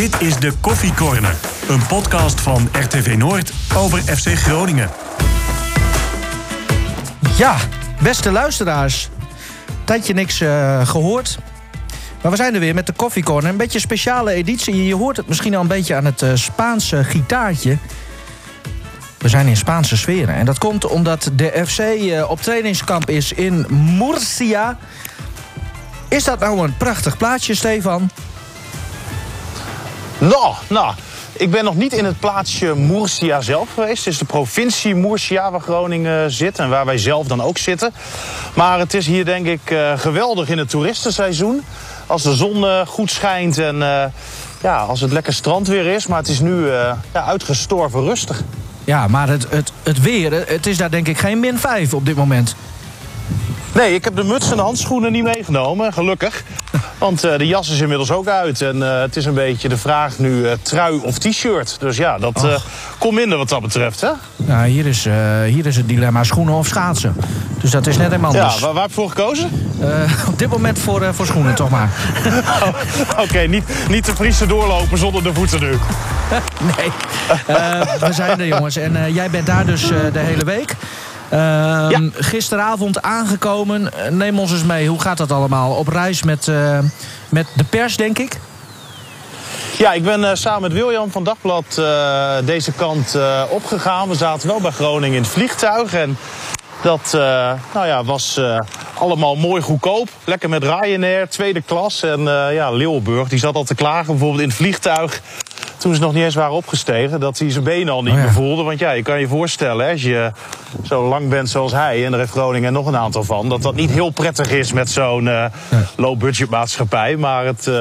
Dit is de Koffie Corner, een podcast van RTV Noord over FC Groningen. Ja, beste luisteraars. Tijdje niks uh, gehoord. Maar we zijn er weer met de Koffie Corner. Een beetje een speciale editie. Je hoort het misschien al een beetje aan het uh, Spaanse gitaartje. We zijn in Spaanse sferen. En dat komt omdat de FC uh, op trainingskamp is in Murcia. Is dat nou een prachtig plaatsje, Stefan? Nou, nou, ik ben nog niet in het plaatsje Murcia zelf geweest. Het is de provincie Murcia waar Groningen zit en waar wij zelf dan ook zitten. Maar het is hier denk ik uh, geweldig in het toeristenseizoen. Als de zon uh, goed schijnt en uh, ja, als het lekker strand weer is. Maar het is nu ja, uitgestorven rustig. Ja, maar het, het, het weer, het is daar denk ik geen min 5 op dit moment. Nee, ik heb de muts en de handschoenen niet meegenomen, gelukkig. Want uh, de jas is inmiddels ook uit. En uh, het is een beetje de vraag nu uh, trui of t-shirt. Dus ja, dat komt minder wat dat betreft, hè? Nou, hier is, hier is het dilemma schoenen of schaatsen. Dus dat is net helemaal anders. Ja, waar, waar heb je voor gekozen? op dit moment voor, voor schoenen, toch maar. oh, Oké, okay, niet, niet te vriezen doorlopen zonder de voeten nu. nee, we zijn er jongens. En jij bent daar dus de hele week. Ja. Gisteravond aangekomen. Neem ons eens mee. Hoe gaat dat allemaal? Op reis met, uh, met de pers, denk ik? Ja, ik ben uh, samen met William van Dagblad deze kant opgegaan. We zaten wel bij Groningen in het vliegtuig. En dat nou ja, was allemaal mooi goedkoop. Lekker met Ryanair, tweede klas. En ja, Leeuwenburg die zat al te klagen bijvoorbeeld in het vliegtuig toen ze nog niet eens waren opgestegen, dat hij zijn benen al niet oh ja. meer voelde. Want ja, je kan je voorstellen, hè, als je zo lang bent zoals hij, en er heeft Groningen nog een aantal van, dat dat niet heel prettig is met zo'n uh, low-budget maatschappij. Maar het uh,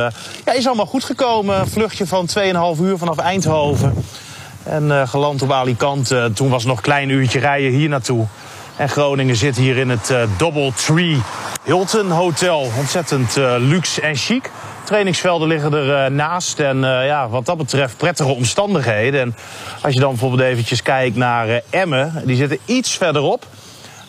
ja, is allemaal goed gekomen. Een vluchtje van 2,5 uur vanaf Eindhoven. En uh, geland op Alicante. Toen was het nog een klein uurtje rijden hier naartoe. En Groningen zit hier in het Double Tree Hilton Hotel. Ontzettend luxe en chic trainingsvelden liggen er uh, naast. En uh, ja, wat dat betreft prettige omstandigheden. En als je dan bijvoorbeeld eventjes kijkt naar uh, Emmen, die zitten iets verderop.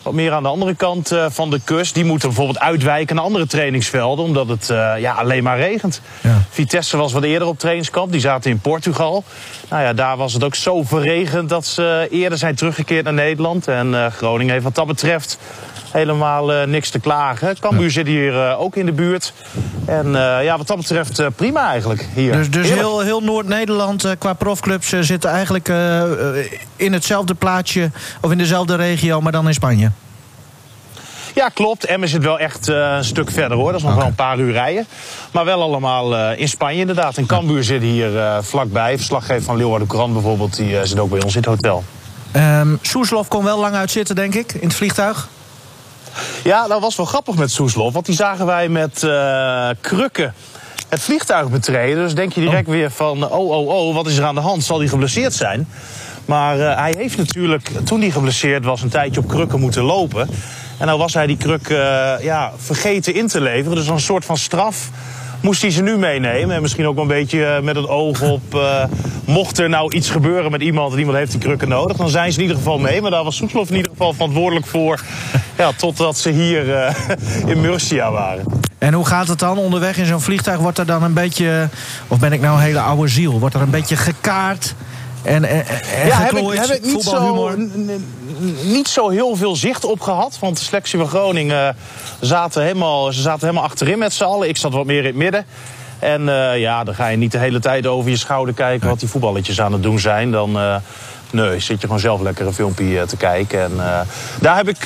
Wat meer aan de andere kant van de kust. Die moeten bijvoorbeeld uitwijken naar andere trainingsvelden. Omdat het ja, alleen maar regent. Ja. Vitesse was wat eerder op trainingskamp. Die zaten in Portugal. Nou ja, daar was het ook zo verregend dat ze eerder zijn teruggekeerd naar Nederland. En Groningen heeft wat dat betreft helemaal uh, niks te klagen. Cambuur ja. zit hier uh, ook in de buurt. En uh, ja, wat dat betreft prima eigenlijk hier. Dus, dus heel, heel Noord-Nederland qua profclubs zitten eigenlijk in hetzelfde plaatsje... of in dezelfde regio, maar dan in Spanje? Ja, klopt. Emmen zit wel echt een stuk verder hoor. Dat is nog okay. wel een paar uur rijden. Maar wel allemaal in Spanje inderdaad. En Cambuur zit hier vlakbij. Verslaggever van Leeuwarden Courant bijvoorbeeld, die zit ook bij ons in het hotel. Um, Soeslof kon wel lang uitzitten, denk ik, in het vliegtuig? Ja, dat was wel grappig met Soeslof. Want die zagen wij met uh, krukken het vliegtuig betreden. Dus denk je direct oh. weer van, oh, oh, oh, wat is er aan de hand? Zal hij geblesseerd zijn? Maar uh, hij heeft natuurlijk, toen hij geblesseerd was, een tijdje op krukken moeten lopen. En nou was hij die kruk uh, ja, vergeten in te leveren. Dus een soort van straf moest hij ze nu meenemen. En misschien ook wel een beetje met het oog op... Uh, mocht er nou iets gebeuren met iemand en iemand heeft die krukken nodig... dan zijn ze in ieder geval mee. Maar daar was Soeslof in ieder geval verantwoordelijk voor... Ja, totdat ze hier uh, in Murcia waren. En hoe gaat het dan onderweg in zo'n vliegtuig? Wordt er dan een beetje... Of ben ik nou een hele oude ziel? Wordt er een beetje gekaart... En, en, en ja, heb ik, heb ik niet, zo, niet zo heel veel zicht op gehad. Want de selectie van Groningen zaten helemaal, ze zaten helemaal achterin met z'n allen. Ik zat wat meer in het midden. En uh, ja, dan ga je niet de hele tijd over je schouder kijken wat die voetballetjes aan het doen zijn. Dan, uh, Nee, zit je gewoon zelf lekker een filmpje eh, te kijken. En daar heb ik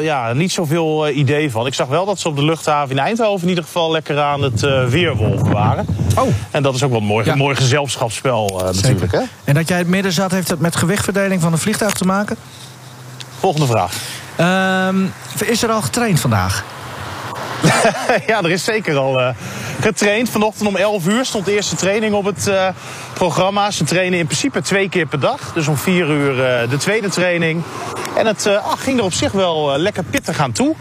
ja, niet zoveel idee van. Ik zag wel dat ze op de luchthaven in Eindhoven in ieder geval lekker aan het weerwolven waren. Oh. En dat is ook wel een mooi, ja. mooi gezelschapsspel natuurlijk. Hè? En dat jij het midden zat, heeft dat met gewichtverdeling van een vliegtuig te maken? Volgende vraag. Um, is er al getraind vandaag? ja, er is zeker al uh, getraind. Vanochtend om 11 uur stond de eerste training op het uh, programma. Ze trainen in principe twee keer per dag. Dus om 4 uur uh, de tweede training. En het ach, ging er op zich wel lekker pittig aan toe.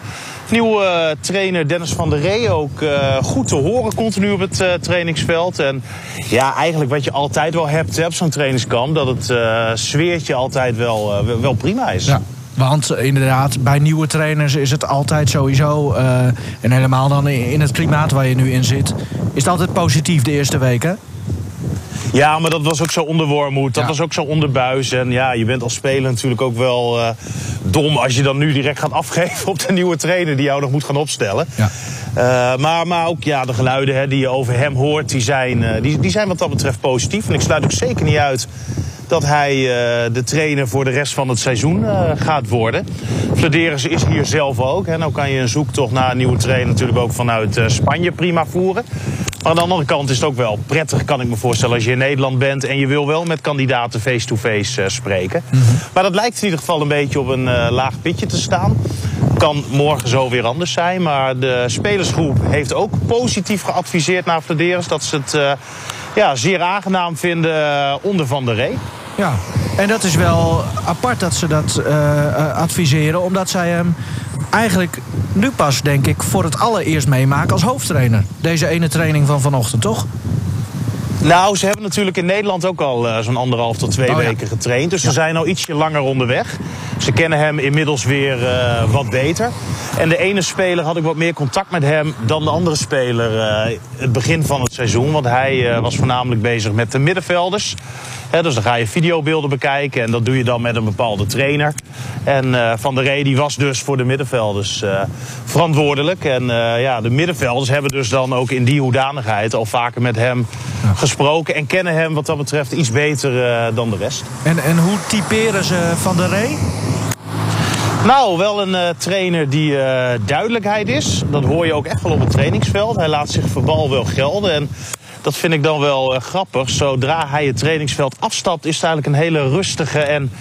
Nieuwe trainer Dennis van der Ree ook goed te horen continu op het trainingsveld. En ja, eigenlijk wat je altijd wel hebt hè, op zo'n trainingskamp... dat het sfeertje altijd wel, wel prima is. Ja. Want inderdaad, bij nieuwe trainers is het altijd sowieso... Uh, en helemaal dan in het klimaat waar je nu in zit... is het altijd positief de eerste weken? Ja, maar dat was ook zo onder Wormoed. Dat Ja. was ook zo onder Buis. En ja, je bent als speler natuurlijk ook wel eh, dom als je dan nu direct gaat afgeven op de nieuwe trainer die jou nog moet gaan opstellen. Ja. Eh, maar, maar ook ja, de geluiden hè, die je over hem hoort, die zijn, eh, die, die zijn wat dat betreft positief. En ik sluit ook zeker niet uit dat hij eh, de trainer voor de rest van het seizoen eh, gaat worden. Flederis is hier zelf ook. Hè. Nou kan je een zoektocht naar een nieuwe trainer natuurlijk ook vanuit eh, Spanje prima voeren. Maar aan de andere kant is het ook wel prettig, kan ik me voorstellen, als je in Nederland bent en je wil wel met kandidaten face-to-face spreken. Maar dat lijkt in ieder geval een beetje op een laag pitje te staan. Kan morgen zo weer anders zijn. Maar de spelersgroep heeft ook positief geadviseerd naar Flederis dat ze het eh, ja, zeer aangenaam vinden eh, onder Van der Ree. Ja, en dat is wel apart dat ze dat eh, adviseren, omdat zij hem eigenlijk nu pas, denk ik, voor het allereerst meemaken als hoofdtrainer. Deze ene training van vanochtend, toch? Nou, ze hebben natuurlijk in Nederland ook al eh, zo'n anderhalf tot twee Oh, ja. weken getraind. Dus ze zijn al ietsje langer onderweg. Ze kennen hem inmiddels weer eh, wat beter. En de ene speler had ik wat meer contact met hem dan de andere speler eh, het begin van het seizoen. Want hij was voornamelijk bezig met de middenvelders. Dus dan ga je videobeelden bekijken en dat doe je dan met een bepaalde trainer. En Van der Rey die was dus voor de middenvelders verantwoordelijk. En ja, de middenvelders hebben dus dan ook in die hoedanigheid al vaker met hem gesproken. En kennen hem wat dat betreft iets beter eh, dan de rest. En, en hoe typeren ze Van der Ree? Nou, wel een eh, trainer die eh, duidelijkheid is. Dat hoor je ook echt wel op het trainingsveld. Hij laat zich verbal wel gelden. En dat vind ik dan wel grappig. Zodra hij het trainingsveld afstapt, is het eigenlijk een hele rustige en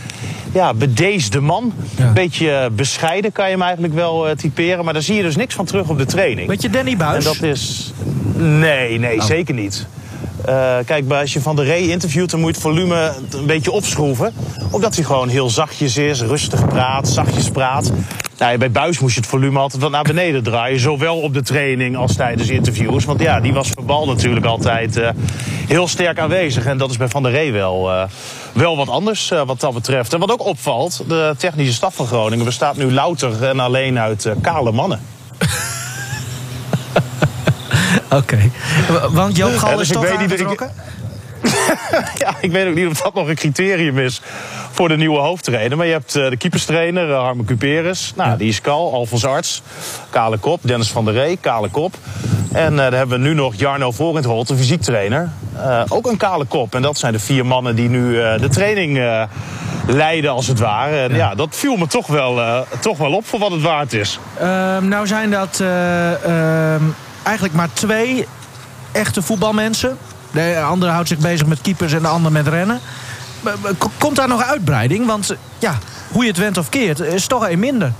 ja, bedeesde man. Ja. Beetje bescheiden kan je hem eigenlijk wel typeren. Maar daar zie je dus niks van terug op de training. Weet je Danny En Buis? dat is. Nee, nee, zeker niet. Eh, kijk, als je Van der Rey interviewt, dan moet je het volume een beetje opschroeven. Omdat hij gewoon heel zachtjes is, rustig praat, zachtjes praat. Nou, bij Buis moest je het volume altijd wat naar beneden draaien. Zowel op de training als tijdens interviews. Want ja, die was verbal natuurlijk altijd eh, heel sterk aanwezig. En dat is bij Van der Rey wel, eh, wel wat anders wat dat betreft. En wat ook opvalt, de technische staf van Groningen bestaat nu louter en alleen uit kale mannen. Oké. Want Joop Gal Ja, is dus ik toch aangetrokken? Ja, ik weet ook niet of dat nog een criterium is voor de nieuwe hoofdtrainer. Maar je hebt eh, de keeperstrainer, uh, Harmen Cuperes. Nou, die is kal. Alfons Arts, kale kop. Dennis van der Ree, kale kop. En eh, dan hebben we nu nog Jarno Vorentholt, de fysiektrainer. Eh, ook een kale kop. En dat zijn de vier mannen die nu eh, de training eh, leiden, als het ware. En ja, dat viel me toch wel, eh, toch wel op voor wat het waard is. Ehm, nou zijn dat eh, ehm, eigenlijk maar twee echte voetbalmensen. De andere houdt zich bezig met keepers en de ander met rennen. Komt daar nog uitbreiding? Want eh, ja, hoe je het went of keert, is toch een minder.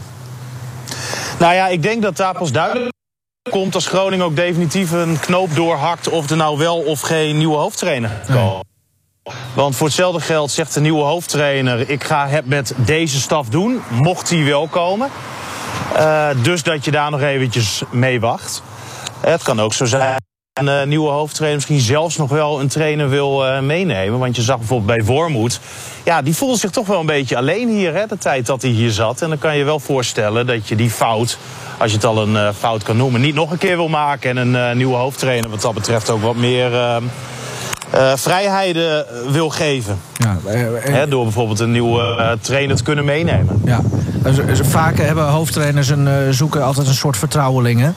Nou ja, ik denk dat daar pas duidelijk komt als Groningen ook definitief een knoop doorhakt of er nou wel of geen nieuwe hoofdtrainer komt. Want voor hetzelfde geld zegt de nieuwe hoofdtrainer: ik ga het met deze staf doen, mocht hij wel komen. Eh, dus dat je daar nog eventjes mee wacht. Eh, Het kan ook zo zijn. Een eh, nieuwe hoofdtrainer misschien zelfs nog wel een trainer wil eh, meenemen. Want je zag bijvoorbeeld bij Wormoed. Ja, die voelde zich toch wel een beetje alleen hier, hè, de tijd dat hij hier zat. En dan kan je wel voorstellen dat je die fout, als je het al een fout kan noemen, niet nog een keer wil maken. En een nieuwe hoofdtrainer, wat dat betreft, ook wat meer vrijheden wil geven. Ja, Hè, door bijvoorbeeld een nieuwe trainer te kunnen meenemen. ja. Dus, dus vaak hebben hoofdtrainers een, zoeken altijd een soort vertrouweling.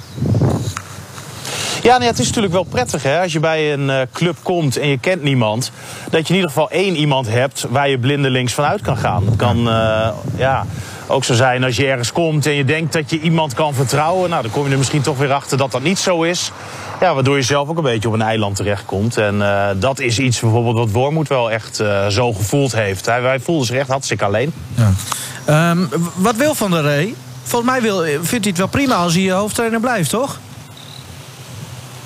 Ja, nee, het is natuurlijk wel prettig hè, als je bij een eh, club komt en je kent niemand. Dat je in ieder geval één iemand hebt waar je blindelings vanuit kan gaan. Het kan eh, ja, ook zo zijn als je ergens komt en je denkt dat je iemand kan vertrouwen. Nou, dan kom je er misschien toch weer achter dat dat niet zo is. Ja, waardoor je zelf ook een beetje op een eiland terechtkomt. En eh, dat is iets bijvoorbeeld wat Wormoed wel echt zo gevoeld heeft. Hij, hij voelde zich echt hartstikke alleen. Ja. W- wat wil Van der Rey? Volgens mij wil, vindt hij het wel prima als hij hoofdtrainer blijft, toch?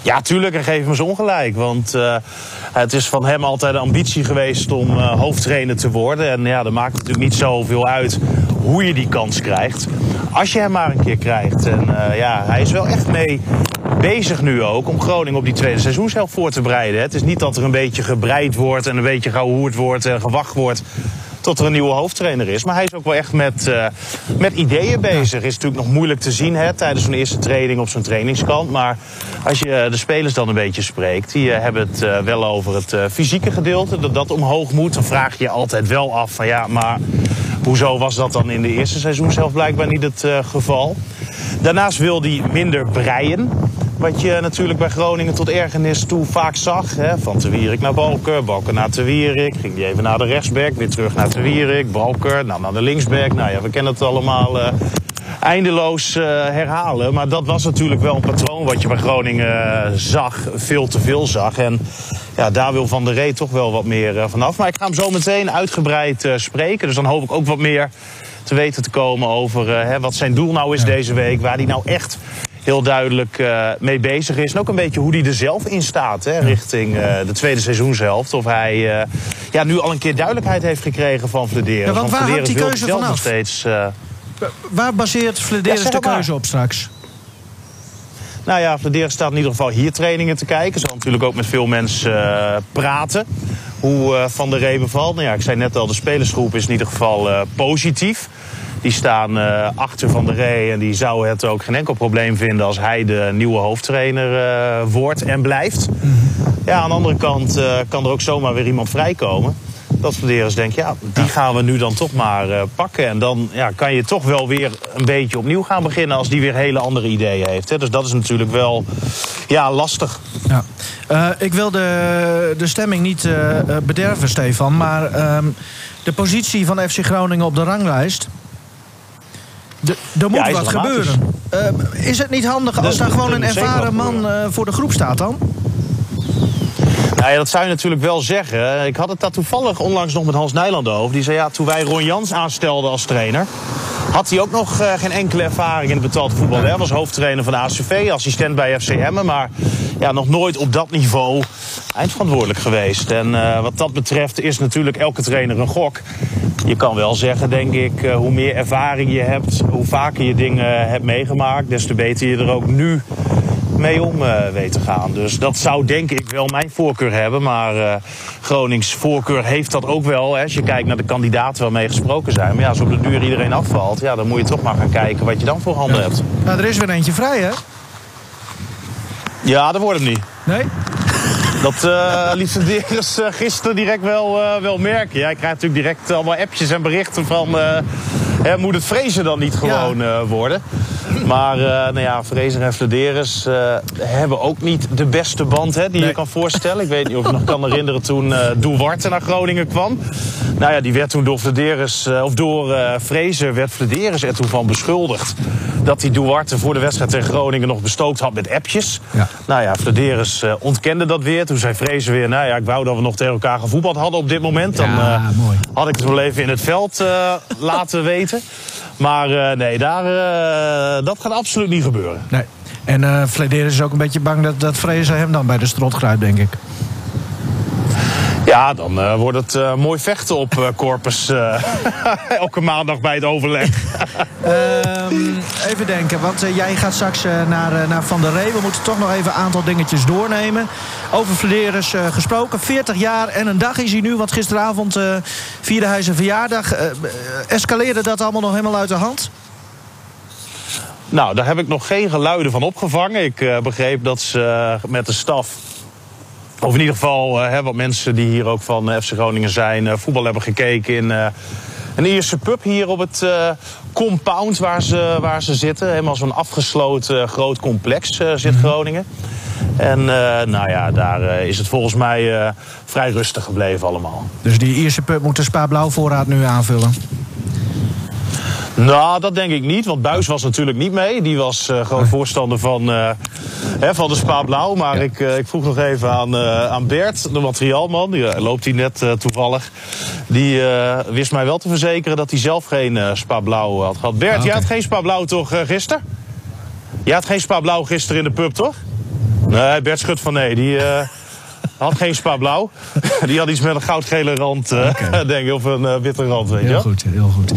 Ja, tuurlijk, en geef hem eens ongelijk. Want eh, het is van hem altijd een ambitie geweest om eh, hoofdtrainer te worden. En ja, dat maakt natuurlijk niet zoveel uit hoe je die kans krijgt. Als je hem maar een keer krijgt. En eh, ja, hij is wel echt mee bezig nu ook om Groningen op die tweede seizoenshelft voor te bereiden. Het is niet dat er een beetje gebreid wordt en een beetje gehoerd wordt en gewacht wordt. Tot er een nieuwe hoofdtrainer is. Maar hij is ook wel echt met, uh, met ideeën bezig. Is natuurlijk nog moeilijk te zien hè, tijdens zo'n eerste training op zo'n trainingskamp. Maar als je de spelers dan een beetje spreekt, die hebben het wel over het fysieke gedeelte. Dat dat omhoog moet. Dan vraag je je altijd wel af van ja, maar hoezo was dat dan in de eerste seizoen zelf blijkbaar niet het geval? Daarnaast wil hij minder breien. Wat je natuurlijk bij Groningen tot ergernis toe vaak zag. Hè? Van Te Wierik naar Balker, Balker naar Te Wierik. Ging die even naar de rechtsback, weer terug naar Te Wierik. Balker, nou naar de linksback. Nou ja, we kennen het allemaal uh, eindeloos uh, herhalen. Maar dat was natuurlijk wel een patroon wat je bij Groningen zag. Veel te veel zag. En ja, daar wil Van der Ree toch wel wat meer uh, vanaf. Maar ik ga hem zo meteen uitgebreid spreken. Dus dan hoop ik ook wat meer te weten te komen over hè, wat zijn doel nou is ja. deze week. Waar hij nou echt heel duidelijk uh, mee bezig is. En ook een beetje hoe hij er zelf in staat hè, richting uh, de tweede seizoenshelft. Of hij uh, ja, nu al een keer duidelijkheid heeft gekregen van Vlederen. Ja, want waar hangt die keuze vanaf? Nog steeds, waar baseert Vlederen ja, de keuze op straks? Nou ja, Vlederen staat in ieder geval hier trainingen te kijken. Zal natuurlijk ook met veel mensen praten. Hoe Van der Ree bevalt. Nou ja, ik zei net al, de spelersgroep is in ieder geval positief. Die staan uh, achter Van der Ree en die zouden het ook geen enkel probleem vinden als hij de nieuwe hoofdtrainer uh, wordt en blijft. Ja, aan de andere kant uh, kan er ook zomaar weer iemand vrijkomen. Dat Verderens denkt, ja, die gaan we nu dan toch maar pakken. En dan ja, kan je toch wel weer een beetje opnieuw gaan beginnen als die weer hele andere ideeën heeft. Hè. Dus dat is natuurlijk wel ja, lastig. Ja. ik wil de, de stemming niet bederven, Stefan. Maar ehm, de positie van FC Groningen op de ranglijst er moet wat gebeuren. Uh, is het niet handig als daar gewoon een ervaren man uh, voor de groep staat dan? Nou ja, dat zou je natuurlijk wel zeggen. Ik had het daar toevallig onlangs nog met Hans Nijland over. Die zei ja, toen wij Ron Jans aanstelden als trainer had hij ook nog uh, geen enkele ervaring in het betaald voetbal. Hij was hoofdtrainer van de ACV, assistent bij FCM. Maar ja, nog nooit op dat niveau eindverantwoordelijk geweest. En uh, wat dat betreft is natuurlijk elke trainer een gok. Je kan wel zeggen, denk ik, uh, hoe meer ervaring je hebt... hoe vaker je dingen hebt meegemaakt... des te beter je er ook nu mee om uh, weet te gaan. Dus dat zou denk ik wel mijn voorkeur hebben. Maar uh, Gronings voorkeur heeft dat ook wel. Hè, als je kijkt naar de kandidaten waarmee gesproken zijn. Maar ja, als op de duur iedereen afvalt, ja, dan moet je toch maar gaan kijken wat je dan voor handen hebt. Nou, er is weer eentje vrij, hè? Ja, dat wordt hem niet. Nee? Dat uh, liet Senderis uh, gisteren direct wel, uh, wel merken. Jij krijgt natuurlijk direct allemaal appjes en berichten van... Hè, moet het vrezen dan niet gewoon ja. worden? Maar nou ja, Vrezer en Flederis hebben ook niet de beste band hè, die nee. je kan voorstellen. Ik weet niet of je nog kan herinneren toen uh, Doewarte naar Groningen kwam. Nou ja, die werd toen door Flederis, of door Vrezer werd Flederis er toen van beschuldigd. Dat die Duarte voor de wedstrijd tegen Groningen nog bestookt had met appjes. Ja. Nou ja, Flederis ontkende dat weer. Toen zei Vrezer weer, nou ja, ik wou dat we nog tegen elkaar gevoetbald hadden op dit moment. Dan ja, had ik het wel even in het veld laten weten. Maar uh, nee, daar, uh, dat gaat absoluut niet gebeuren. Nee. En uh, Flederis is ook een beetje bang dat, dat Fraser hem dan bij de strot grijpt, denk ik. Ja, dan uh, wordt het uh, mooi vechten op uh, Corpus. elke maandag bij het overleg. um, even denken, want jij gaat straks naar, naar Van der Ree. We moeten toch nog even een aantal dingetjes doornemen. Over Flederis gesproken. 40 jaar en een dag is hij nu. Want gisteravond vierde hij zijn verjaardag. escaleerde dat allemaal nog helemaal uit de hand? Nou, daar heb ik nog geen geluiden van opgevangen. Ik begreep dat ze met de staf of in ieder geval uh, wat mensen die hier ook van uh, FC Groningen zijn, uh, voetbal hebben gekeken in een Ierse pub hier op het compound waar ze, waar ze zitten. Helemaal zo'n afgesloten groot complex zit Groningen. En nou ja, daar is het volgens mij vrij rustig gebleven allemaal. Dus die Ierse pub moet de Spa Blauw voorraad nu aanvullen? Nou, dat denk ik niet. Want Buis was natuurlijk niet mee. Die was uh, gewoon voorstander van, uh, hè, van de Spa Blauw. Maar ja. ik, uh, ik vroeg nog even aan, aan Bert, de materiaalman. Die loopt hij net toevallig. Die wist mij wel te verzekeren dat hij zelf geen Spa Blauw had gehad. Bert, ah, okay. jij had geen Spa Blauw toch gisteren? Jij had geen Spa Blauw gisteren in de pub, toch? Nee, Bert schudt van nee. Die had geen spa blauw. Die had iets met een goudgele rand, okay. denk ik. Of een uh, witte rand, weet je Heel goed, heel goed.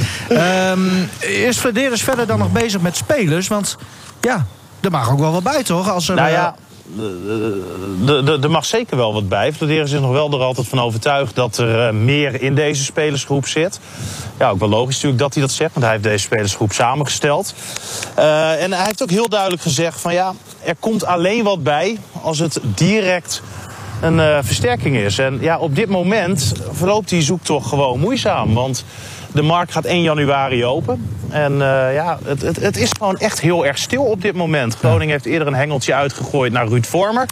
um, is Flederis verder dan nog bezig met spelers? Want ja, er mag ook wel wat bij, toch? Als er, nou ja, er mag zeker wel wat bij. Flederis is nog wel er altijd van overtuigd dat er meer in deze spelersgroep zit. Ja, ook wel logisch natuurlijk dat hij dat zegt, want hij heeft deze spelersgroep samengesteld. en hij heeft ook heel duidelijk gezegd van ja, er komt alleen wat bij als het direct een uh, versterking is. En ja, op dit moment verloopt die zoektocht gewoon moeizaam. Want de markt gaat 1 januari open. En uh, ja, het, het, het, is gewoon echt heel erg stil op dit moment. Groningen heeft eerder een hengeltje uitgegooid naar Ruud Vormer.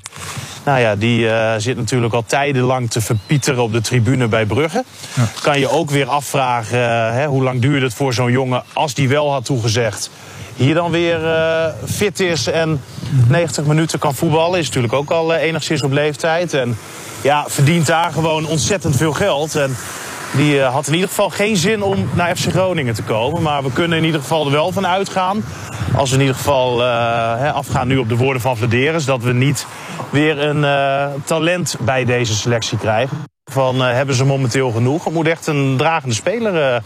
Nou ja, die uh, zit natuurlijk al tijdenlang te verpieteren op de tribune bij Brugge. Ja. Kan je ook weer afvragen, hè, hoe lang duurde het voor zo'n jongen... als die wel had toegezegd hier dan weer uh, fit is en 90 minuten kan voetballen. Is natuurlijk ook al uh, enigszins op leeftijd. En ja, verdient daar gewoon ontzettend veel geld. En die uh, had in ieder geval geen zin om naar FC Groningen te komen. Maar we kunnen in ieder geval er wel van uitgaan. Als we in ieder geval afgaan nu op de woorden van Vladeres. Dat we niet weer een talent bij deze selectie krijgen. Van hebben ze momenteel genoeg? Het moet echt een dragende speler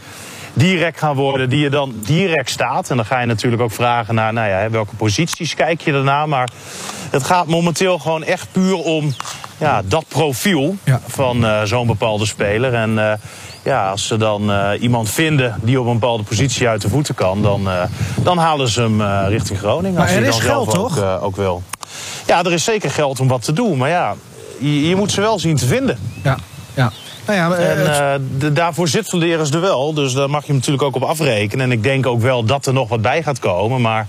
direct gaan worden, die je dan direct staat. En dan ga je natuurlijk ook vragen naar nou ja, welke posities kijk je daarna. Maar het gaat momenteel gewoon echt puur om ja, dat profiel van uh, zo'n bepaalde speler. En uh, ja, als ze dan uh, iemand vinden die op een bepaalde positie uit de voeten kan, dan, dan halen ze hem richting Groningen. Maar als er is dan geld, toch? Ook, ook wil. Ja, er is zeker geld om wat te doen. Maar ja, je, je moet ze wel zien te vinden. Ja. Nou ja, en uh, de, daarvoor zit Vladeris er wel. Dus daar mag je hem natuurlijk ook op afrekenen. En ik denk ook wel dat er nog wat bij gaat komen. Maar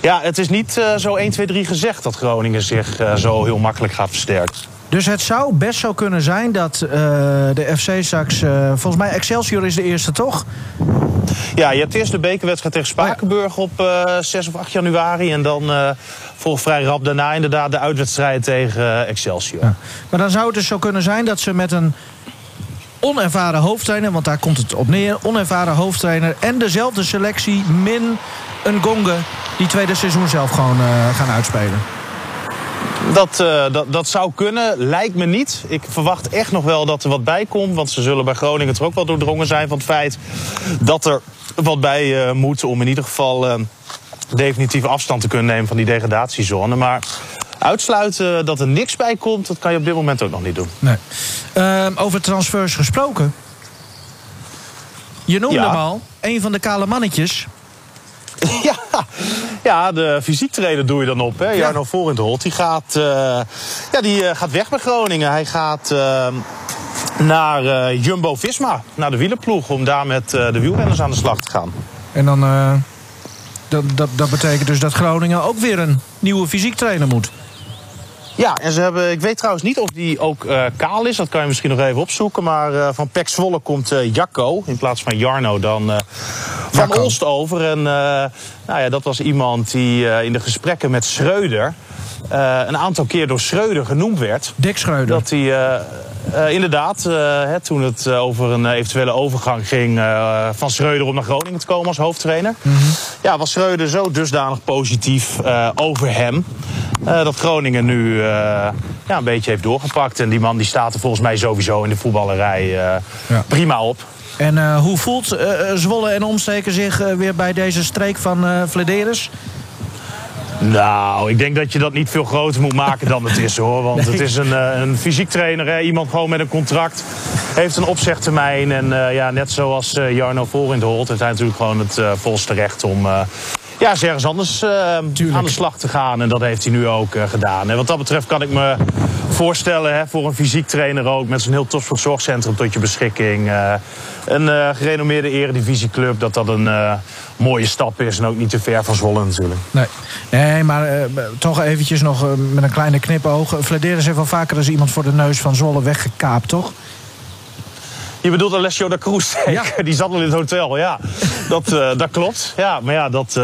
ja, het is niet uh, zo 1, 2, 3 gezegd dat Groningen zich uh, zo heel makkelijk gaat versterken. Dus het zou best zo kunnen zijn dat de FC straks... volgens mij Excelsior is de eerste, toch? Ja, je hebt eerst de bekerwedstrijd tegen Spakenburg op 6 of 8 januari. En dan volgt vrij rap daarna inderdaad de uitwedstrijd tegen Excelsior. Ja. Maar dan zou het dus zo kunnen zijn dat ze met een onervaren hoofdtrainer, want daar komt het op neer. Onervaren hoofdtrainer en dezelfde selectie min een gonge die tweede seizoen zelf gewoon uh, gaan uitspelen. Dat, uh, dat, dat zou kunnen, lijkt me niet. Ik verwacht echt nog wel dat er wat bij komt. Want ze zullen bij Groningen er ook wel doordrongen zijn van het feit dat er wat bij uh, moet om in ieder geval definitief afstand te kunnen nemen van die degradatiezone. Maar uitsluiten dat er niks bij komt, dat kan je op dit moment ook nog niet doen. Nee. Uh, over transfers gesproken. Je noemde Ja. hem al, een van de kale mannetjes. Ja, ja, de fysiek trainer doe je dan op. Hè? Jarno Volendholt. Die gaat, eh, ja, die eh, gaat weg bij Groningen. Hij gaat eh, naar eh, Jumbo Visma, naar de wielerploeg, om daar met de wielrenners aan de slag te gaan. En dan, dat, dat, dat betekent dus dat Groningen ook weer een nieuwe fysiek trainer moet. Ja, en ze hebben, ik weet trouwens niet of die ook eh, kaal is. Dat kan je misschien nog even opzoeken. Maar eh, van Pek Zwolle komt eh, Jacco in plaats van Jarno dan van. Olst over. En nou ja, dat was iemand die in de gesprekken met Schreuder... een aantal keer door Schreuder genoemd werd. Dick Schreuder. Dat hij eh, inderdaad, eh, hè, toen het eh, over een eventuele overgang ging van Schreuder om naar Groningen te komen als hoofdtrainer. Ja, was Schreuder zo dusdanig positief over hem. dat Groningen nu ja, een beetje heeft doorgepakt. En die man die staat er volgens mij sowieso in de voetballerij Ja. prima op. En hoe voelt Zwolle en omsteken zich weer bij deze streek van Vladeris? Nou, ik denk dat je dat niet veel groter moet maken dan het is hoor. Want het is een, eh, een fysiek trainer, hè. iemand gewoon met een contract. Heeft een opzegtermijn. En eh, ja, net zoals eh, Jarno Volendholt heeft hij natuurlijk gewoon het volste recht om. eh, ja, eens ergens anders aan de slag te gaan. En dat heeft hij nu ook gedaan. En wat dat betreft kan ik me voorstellen, hè, voor een fysiek trainer ook, met zo'n heel topsportzorgcentrum tot je beschikking. eh, een eh, gerenommeerde eredivisieclub, dat dat een eh, mooie stap is. En ook niet te ver van Zwolle natuurlijk. Nee, nee maar toch eventjes nog met een kleine knipoog. Vladeris heeft wel vaker eens iemand voor de neus van Zwolle weggekaapt, toch? Je bedoelt Alessio da Cruz? Die zat al in het hotel, ja. Dat, dat klopt. Ja, maar ja, dat,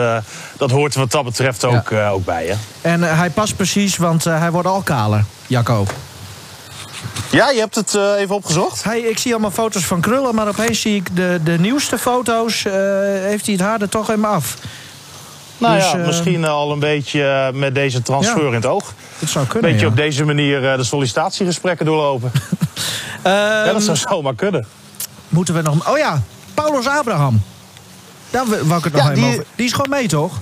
dat hoort wat dat betreft ook, ook bij, hè? En hij past precies, want hij wordt al kaler, Jacco. Ja, je hebt het eh, even opgezocht? Hij, ik zie allemaal foto's van krullen, maar opeens zie ik de, de nieuwste foto's. eh, heeft hij het haar er toch helemaal af. Nou Dus, ja, eh, misschien al een beetje met deze transfer Ja. in het oog. Dat zou Een kunnen, beetje ja. op deze manier eh, de sollicitatiegesprekken doorlopen. ja, dat zou zomaar kunnen. Ehm, Moeten we nog... Oh ja, Paulus Abraham. Daar wou ik het nog Ja, even die- over. Die is gewoon mee, toch?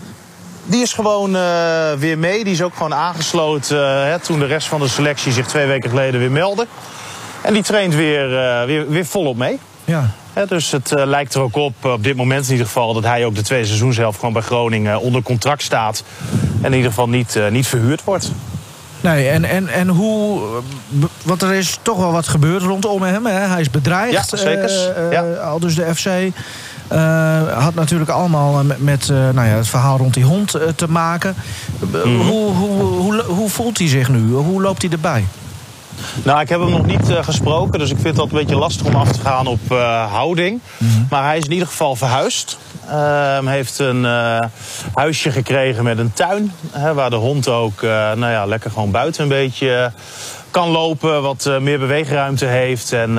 Die is gewoon uh, weer mee. Die is ook gewoon aangesloten uh, hè, toen de rest van de selectie zich twee weken geleden weer meldde. En die traint weer, uh, weer, weer volop mee. Ja. Dus het lijkt er ook op, op dit moment in ieder geval, dat hij ook de tweede seizoen zelf gewoon bij Groningen onder contract staat. En in ieder geval niet, niet verhuurd wordt. Nee, en, en, en hoe. Want er is toch wel wat gebeurd rondom hem. Hè? Hij is bedreigd. Ja, zeker. Ja. Al dus de FC. Had natuurlijk allemaal met, met nou ja, het verhaal rond die hond te maken. Mm -hmm. hoe, hoe, hoe, hoe voelt hij zich nu? Hoe loopt hij erbij? Nou, ik heb hem nog niet uh, gesproken, dus ik vind dat een beetje lastig om af te gaan op uh, houding. Mm -hmm. Maar hij is in ieder geval verhuisd. Uh, heeft een huisje gekregen met een tuin. Hè, waar de hond ook nou ja, lekker gewoon buiten een beetje kan lopen. Wat meer beweegruimte heeft. En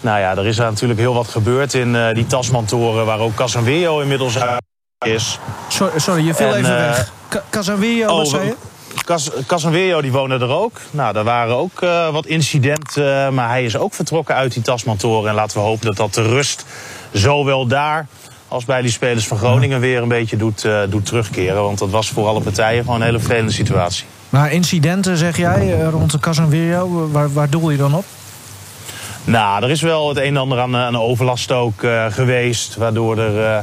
nou ja, er is natuurlijk heel wat gebeurd in die Tasmantoren. Waar ook Casanweo inmiddels is. Sorry, sorry je viel En, even eh, weg. Casanweo, oh, wat zei je? Cas Casanweo die woonde er ook. Nou, daar waren ook uh, wat incidenten. Maar hij is ook vertrokken uit die Tasmantoren. En laten we hopen dat dat de rust zowel daar als bij die spelers van Groningen weer een beetje doet, uh, doet terugkeren. Want dat was voor alle partijen gewoon een hele vervelende situatie. Maar incidenten, zeg jij, eh, rond de Casanweo, waar, waar doel je dan op? Nou, er is wel het een en ander aan, aan overlast ook uh, geweest. Waardoor er uh,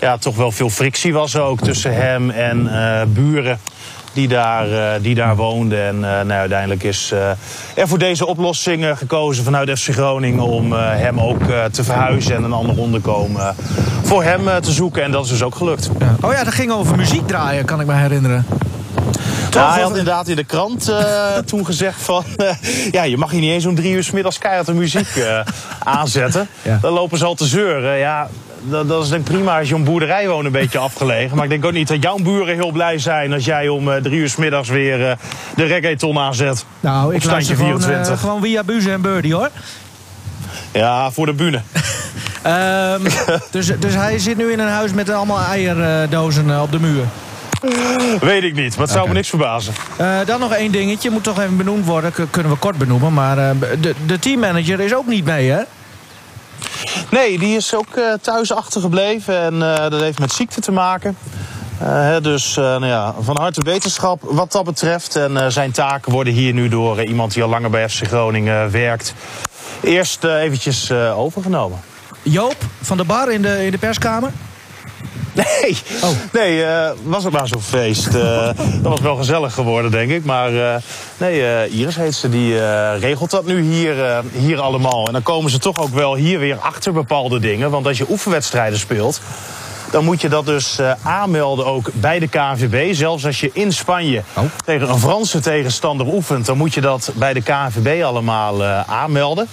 ja, toch wel veel frictie was ook tussen hem en uh, buren die daar, die daar woonden. En nou, uiteindelijk is er voor deze oplossing gekozen vanuit FC Groningen om hem ook te verhuizen en een ander onderkomen voor hem te zoeken. En dat is dus ook gelukt. Ja. Oh ja, dat ging over muziek draaien, kan ik me herinneren. Ja, hij had inderdaad in de krant uh, toen gezegd van... Uh, ja, je mag hier niet eens om drie uur s middags keihard de muziek uh, aanzetten. Ja. Dan lopen ze al te zeuren. Ja, dat, dat is denk ik prima als je om boerderij woont een beetje afgelegen. Maar ik denk ook niet dat jouw buren heel blij zijn... als jij om drie uur s middags weer de reggaeton aanzet. Nou, ik luister standje gewoon, 24. gewoon via Buze en Birdie, hoor. Ja, voor de bühne. Um, dus, dus hij zit nu in een huis met allemaal eierdozen op de muur. Weet ik niet, maar het zou me niks verbazen. Uh, dan nog één dingetje, moet toch even benoemd worden. K kunnen we kort benoemen. Maar uh, de, de teammanager is ook niet mee, hè? Nee, die is ook uh, thuis achtergebleven en dat heeft met ziekte te maken. Hè, dus nou ja, van harte wetenschap wat dat betreft. En zijn taken worden hier nu door iemand die al langer bij FC Groningen werkt... eerst eventjes overgenomen. Joop van de Bar in de, in de perskamer? Nee, oh. nee uh, was het maar zo'n feest. Uh, dat was wel gezellig geworden, denk ik. Maar uh, nee, Iris heet ze, die regelt dat nu hier, hier allemaal. En dan komen ze toch ook wel hier weer achter bepaalde dingen. Want als je oefenwedstrijden speelt... dan moet je dat dus aanmelden ook bij de KNVB. Zelfs als je in Spanje oh. tegen een Franse tegenstander oefent... dan moet je dat bij de KNVB allemaal aanmelden.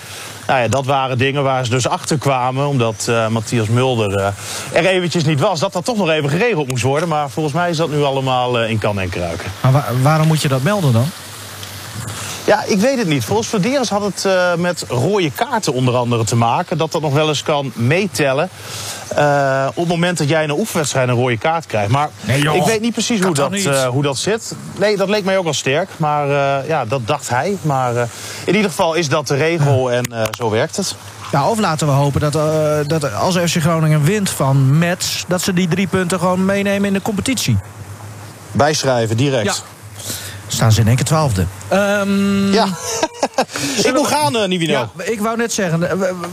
Nou ja, dat waren dingen waar ze dus achter kwamen. Omdat uh, Matthias Mulder uh, er eventjes niet was. Dat dat toch nog even geregeld moest worden. Maar volgens mij is dat nu allemaal uh, in kan en kruiken. Maar wa waarom moet je dat melden dan? Ja, ik weet het niet. Volgens Verderes had het uh, met rode kaarten onder andere te maken. Dat dat nog wel eens kan meetellen. Uh, op het moment dat jij in een oefenwedstrijd een rode kaart krijgt. Maar nee, joh, ik weet niet precies hoe dat, uh, hoe dat zit. Nee, dat leek mij ook wel sterk. Maar ja, dat dacht hij. Maar in ieder geval is dat de regel en zo werkt het. Ja, of laten we hopen dat, dat als FC Groningen wint van Mets... dat ze die drie punten gewoon meenemen in de competitie. Bijschrijven, direct. Ja. Staan ze in één keer twaalfde. Um, ja. ik moet gaan, uh, Nivino. Ja, ik wou net zeggen.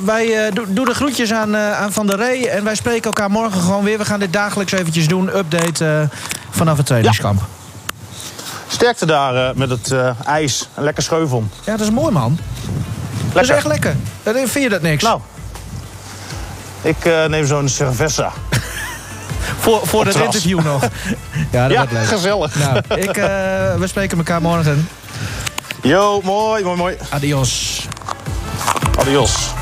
Wij uh, doen de groetjes aan, uh, aan Van der Rey. En wij spreken elkaar morgen gewoon weer. We gaan dit dagelijks eventjes doen. Update vanaf het trainingskamp. Ja. Sterkte daar met het ijs. Een lekker scheuvel. Ja, dat is mooi, man. Lekker. Dat is echt lekker. Vind je dat niks? Nou, ik neem zo'n cerveza. Voor, voor het interview nog. Ja, dat ja, wordt leuk. gezellig. Nou, ik, uh, we spreken elkaar morgen. Yo, mooi, mooi, mooi. Adios. Adios.